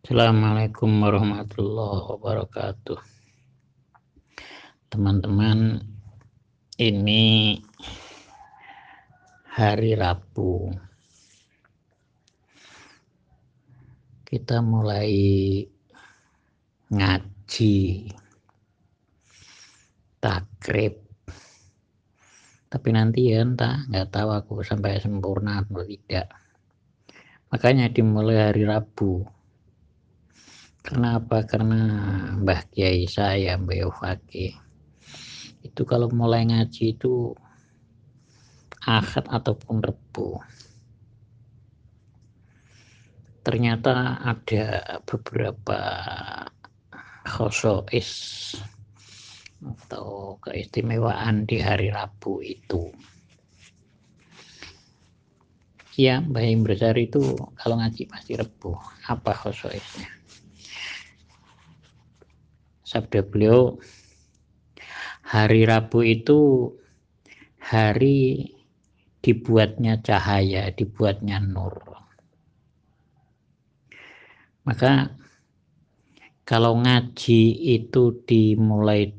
Assalamualaikum warahmatullahi wabarakatuh. Teman-teman, ini hari Rabu. Kita mulai ngaji takrib tapi nanti ya entah nggak tahu aku sampai sempurna atau tidak makanya dimulai hari Rabu karena apa karena Mbah Kiai saya Mbah Yofaki itu kalau mulai ngaji itu akad ataupun rebu ternyata ada beberapa khosois atau keistimewaan di hari Rabu itu. Ya, Mbak Imbrasar itu kalau ngaji pasti Rebu. Apa khosoisnya? Sabda beliau, hari Rabu itu hari dibuatnya cahaya, dibuatnya nur. Maka kalau ngaji itu dimulai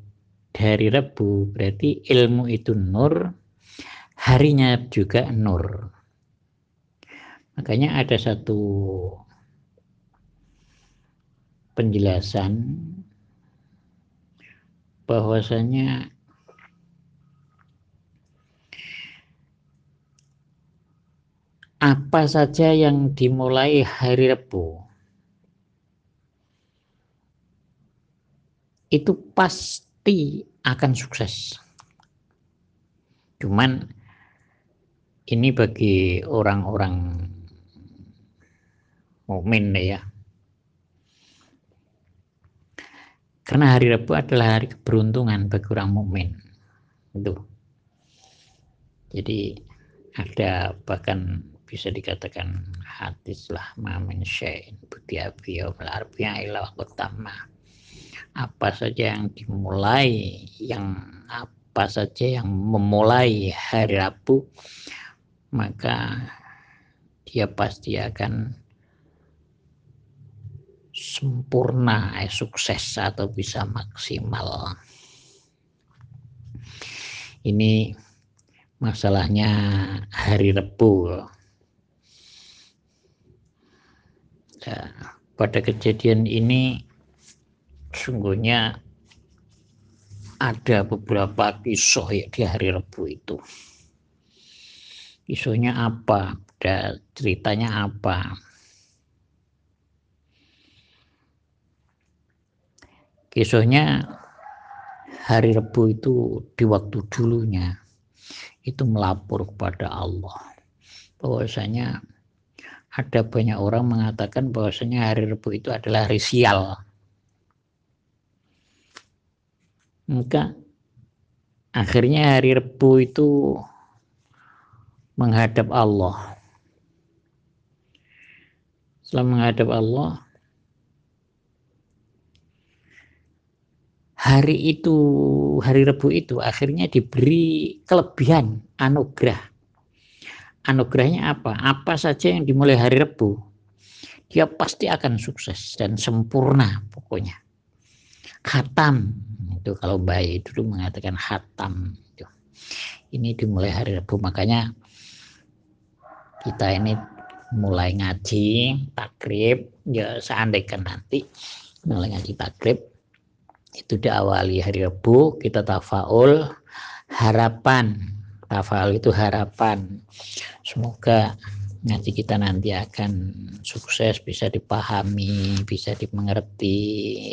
dari Rebu berarti ilmu itu nur harinya juga nur makanya ada satu penjelasan bahwasanya apa saja yang dimulai hari Rebu itu pasti akan sukses. Cuman ini bagi orang-orang mukmin ya. Karena hari Rabu adalah hari keberuntungan bagi orang mukmin. Itu. Jadi ada bahkan bisa dikatakan hadis lah mamin syai'in budi apa saja yang dimulai yang apa saja yang memulai hari Rabu maka dia pasti akan sempurna eh, sukses atau bisa maksimal ini masalahnya hari Rebu ya, pada kejadian ini sungguhnya ada beberapa kisah ya di hari Rebu itu. Kisahnya apa? Ada ceritanya apa? Kisahnya hari Rebu itu di waktu dulunya itu melapor kepada Allah bahwasanya ada banyak orang mengatakan bahwasanya hari Rebu itu adalah hari sial maka akhirnya hari Rebu itu menghadap Allah. Setelah menghadap Allah, hari itu, hari Rebu itu akhirnya diberi kelebihan anugerah. Anugerahnya apa? Apa saja yang dimulai hari Rebu, dia pasti akan sukses dan sempurna pokoknya. Khatam itu kalau bayi dulu mengatakan hatam itu. ini dimulai hari Rabu makanya kita ini mulai ngaji takrib ya seandainya nanti mulai ngaji takrib itu diawali hari Rabu kita tafaul harapan. Tafaul itu harapan. Semoga ngaji kita nanti akan sukses bisa dipahami bisa dimengerti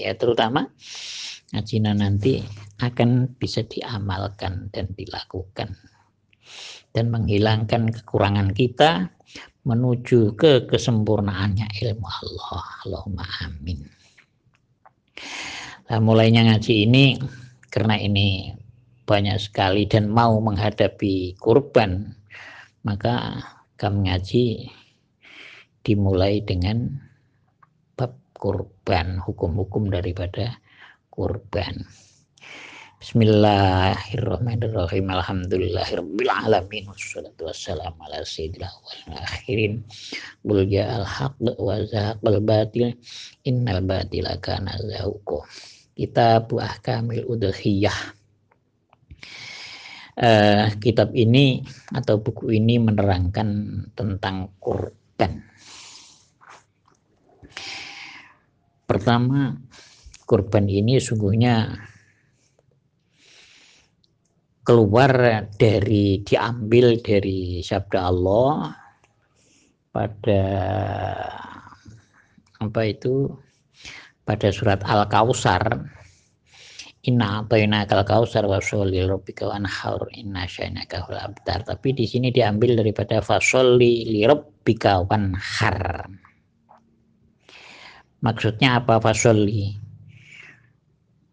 ya terutama ngajinya nanti akan bisa diamalkan dan dilakukan. Dan menghilangkan kekurangan kita menuju ke kesempurnaannya ilmu Allah. Allahumma amin nah, mulainya ngaji ini karena ini banyak sekali dan mau menghadapi kurban maka kami ngaji dimulai dengan bab kurban hukum-hukum daripada kurban. Bismillahirrahmanirrahim. Alhamdulillahirabbil alamin wassalatu wassalamu ala sayyidil awwalin akhirin. Qul ja'al haqq wa zahaqal batil innal batila kana zahuqa. Kitab Ahkamil Udhiyah. Uh, kitab ini atau buku ini menerangkan tentang kurban. Pertama, kurban ini sungguhnya keluar dari diambil dari sabda Allah pada apa itu pada surat Al-Kausar Inna atayna kal kausar wa sholli rabbika wanhar inna syainaka hul abtar. Tapi di sini diambil daripada fasolli li rabbika wanhar. Maksudnya apa fasolli?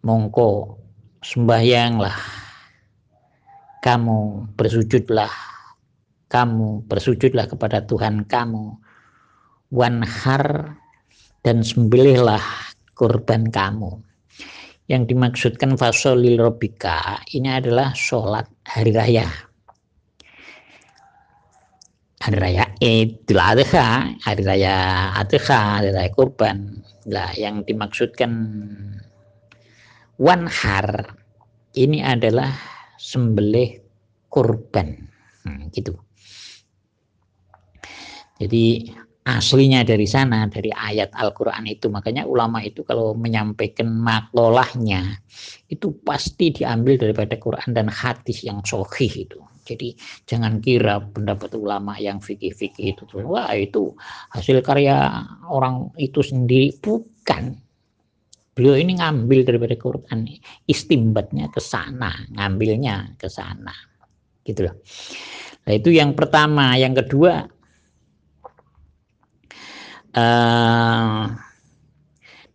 Mongko sembahyanglah kamu bersujudlah kamu bersujudlah kepada Tuhan kamu wanhar dan sembelihlah kurban kamu. Yang dimaksudkan fasolil robika ini adalah sholat hari raya. Hari raya Idul Adha hari raya Adha hari raya kurban. Lah yang dimaksudkan wanhar ini adalah sembelih kurban. Hmm, gitu. Jadi aslinya dari sana dari ayat Al-Quran itu. Makanya ulama itu kalau menyampaikan makolahnya itu pasti diambil daripada Quran dan hadis yang sohih itu. Jadi jangan kira pendapat ulama yang fikih-fikih itu. Wah itu hasil karya orang itu sendiri. Bukan. Beliau ini ngambil daripada Quran istimbatnya ke sana ngambilnya ke sana. Gitu loh. Nah itu yang pertama. Yang kedua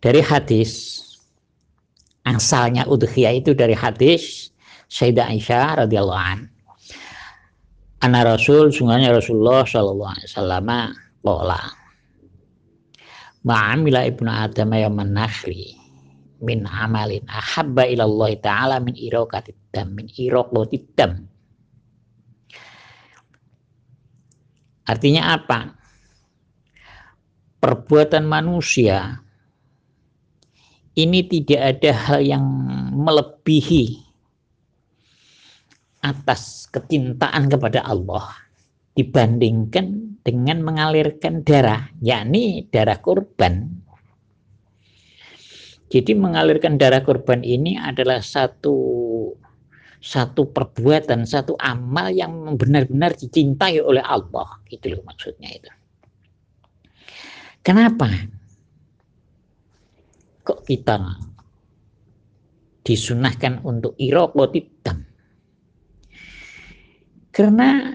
dari hadis asalnya udhiyah itu dari hadis Sayyidah Aisyah radhiyallahu an. Ana Rasul sungguhnya Rasulullah sallallahu alaihi wasallam qala Ma'amila ibnu Adam yaman nakhli min amalin ahabba ilallah ta'ala min iraqatid dam min iraqatid dam. Artinya apa perbuatan manusia ini tidak ada hal yang melebihi atas kecintaan kepada Allah dibandingkan dengan mengalirkan darah yakni darah korban jadi mengalirkan darah korban ini adalah satu satu perbuatan, satu amal yang benar-benar dicintai oleh Allah. Gitu loh maksudnya itu. Kenapa? Kok kita disunahkan untuk irokotitam? Karena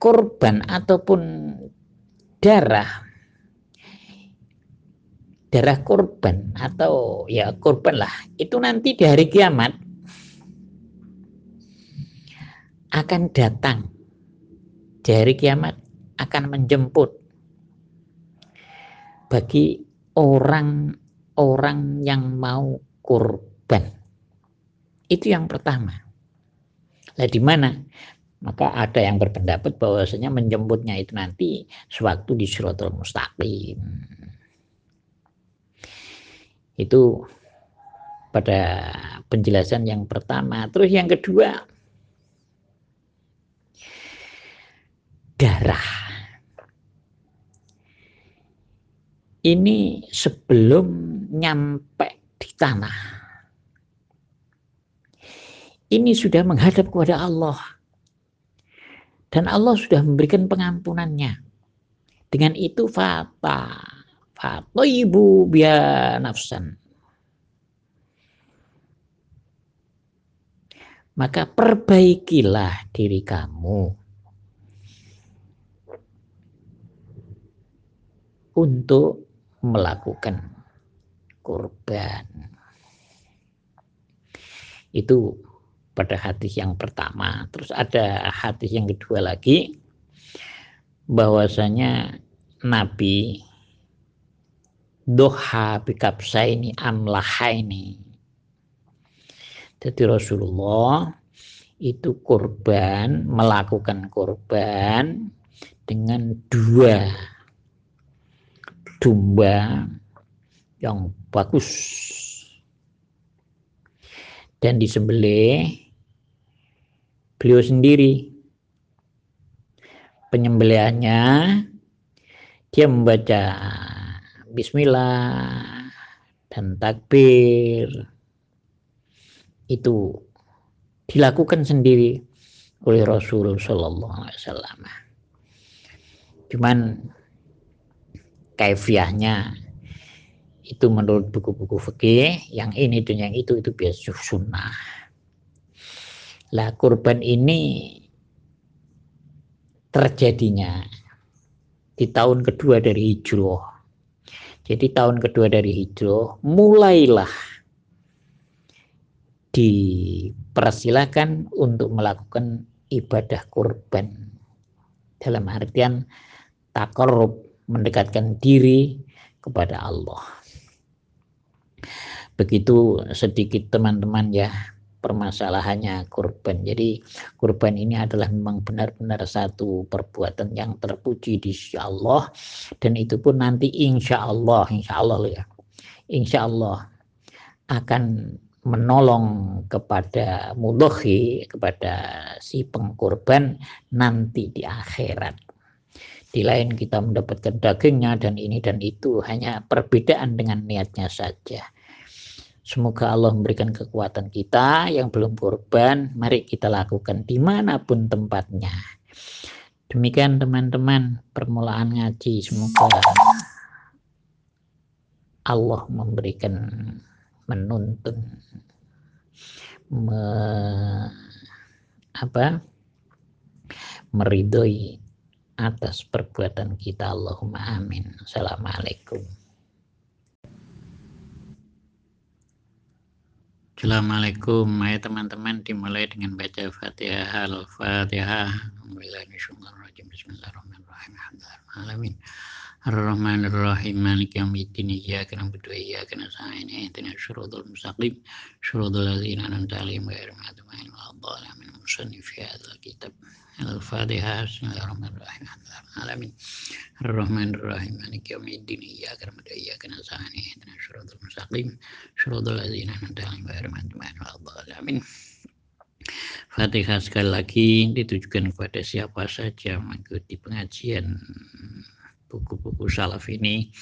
korban ataupun darah darah korban atau ya korban lah itu nanti di hari kiamat akan datang di hari kiamat akan menjemput bagi orang-orang yang mau korban itu yang pertama lah di mana maka ada yang berpendapat bahwasanya menjemputnya itu nanti sewaktu di Suratul Mustaqim itu pada penjelasan yang pertama. Terus yang kedua, darah. Ini sebelum nyampe di tanah. Ini sudah menghadap kepada Allah. Dan Allah sudah memberikan pengampunannya. Dengan itu fata ibu biya nafsan. Maka perbaikilah diri kamu untuk melakukan kurban. Itu pada hadis yang pertama. Terus ada hadis yang kedua lagi bahwasanya Nabi doha bikapsa ini amlaha ini Jadi Rasulullah itu korban, melakukan korban dengan dua domba yang bagus. Dan disembelih beliau sendiri. Penyembelihannya dia membaca bismillah dan takbir. Itu dilakukan sendiri oleh Rasulullah Shallallahu Alaihi Wasallam. Cuman kaifiahnya itu menurut buku-buku fikih yang ini dan yang itu itu biasa sunnah. Lah kurban ini terjadinya di tahun kedua dari hijrah. Jadi tahun kedua dari hijrah mulailah dipersilakan untuk melakukan ibadah kurban dalam artian takarub mendekatkan diri kepada Allah. Begitu sedikit teman-teman ya permasalahannya kurban. Jadi kurban ini adalah memang benar-benar satu perbuatan yang terpuji di sisi Allah dan itu pun nanti insya Allah, insya Allah ya, insya Allah akan menolong kepada mudhohi kepada si pengkorban nanti di akhirat di lain kita mendapatkan dagingnya dan ini dan itu. Hanya perbedaan dengan niatnya saja. Semoga Allah memberikan kekuatan kita yang belum korban. Mari kita lakukan di mana pun tempatnya. Demikian teman-teman permulaan ngaji. Semoga Allah memberikan menuntun me, apa meridhoi atas perbuatan kita. Allahumma amin. Assalamualaikum. Assalamualaikum. Ayo teman-teman dimulai dengan baca Fatihah Al-Fatihah. Bismillahirrahmanirrahim. Bismillahirrahmanirrahim. Alhamdulillahirrahmanirrahim. Ar-Rahmanir-Rahim. Maliki Yawmiddin Iyyaka na'budu wa iyyaka nasta'in. Ihdinas siratal mustaqim. Siratal ladzina an'amta 'alaihim ghairil maghdubi 'alaihim waladdallin. المصنف في هذا الكتاب الفاتحة بسم الله الرحمن الرحيم الحمد لله العالمين الرحمن الرحيم مالك يوم الدين إياك نعبد وإياك نستعين اهدنا الصراط المستقيم صراط الذين أنعمت عليهم غير المغضوب عليهم ولا الضالين Fatihah sekali lagi ditujukan kepada siapa saja mengikuti pengajian buku-buku salaf ini.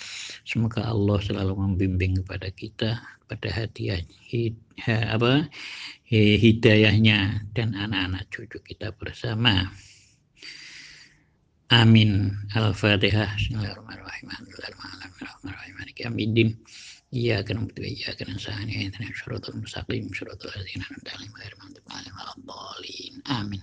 Semoga Allah selalu membimbing kepada kita pada hadiah hid, apa hidayahnya dan anak-anak cucu kita bersama. Amin. Al-Fatihah. Bismillahirrahmanirrahim. Alhamdulillahirrahmanirrahim. Iyyaka na'budu wa iyyaka nasta'in. Ihdinas siratal mustaqim. Shiratal ladzina an'amta 'alaihim ghairil maghdubi 'alaihim waladdallin. Amin.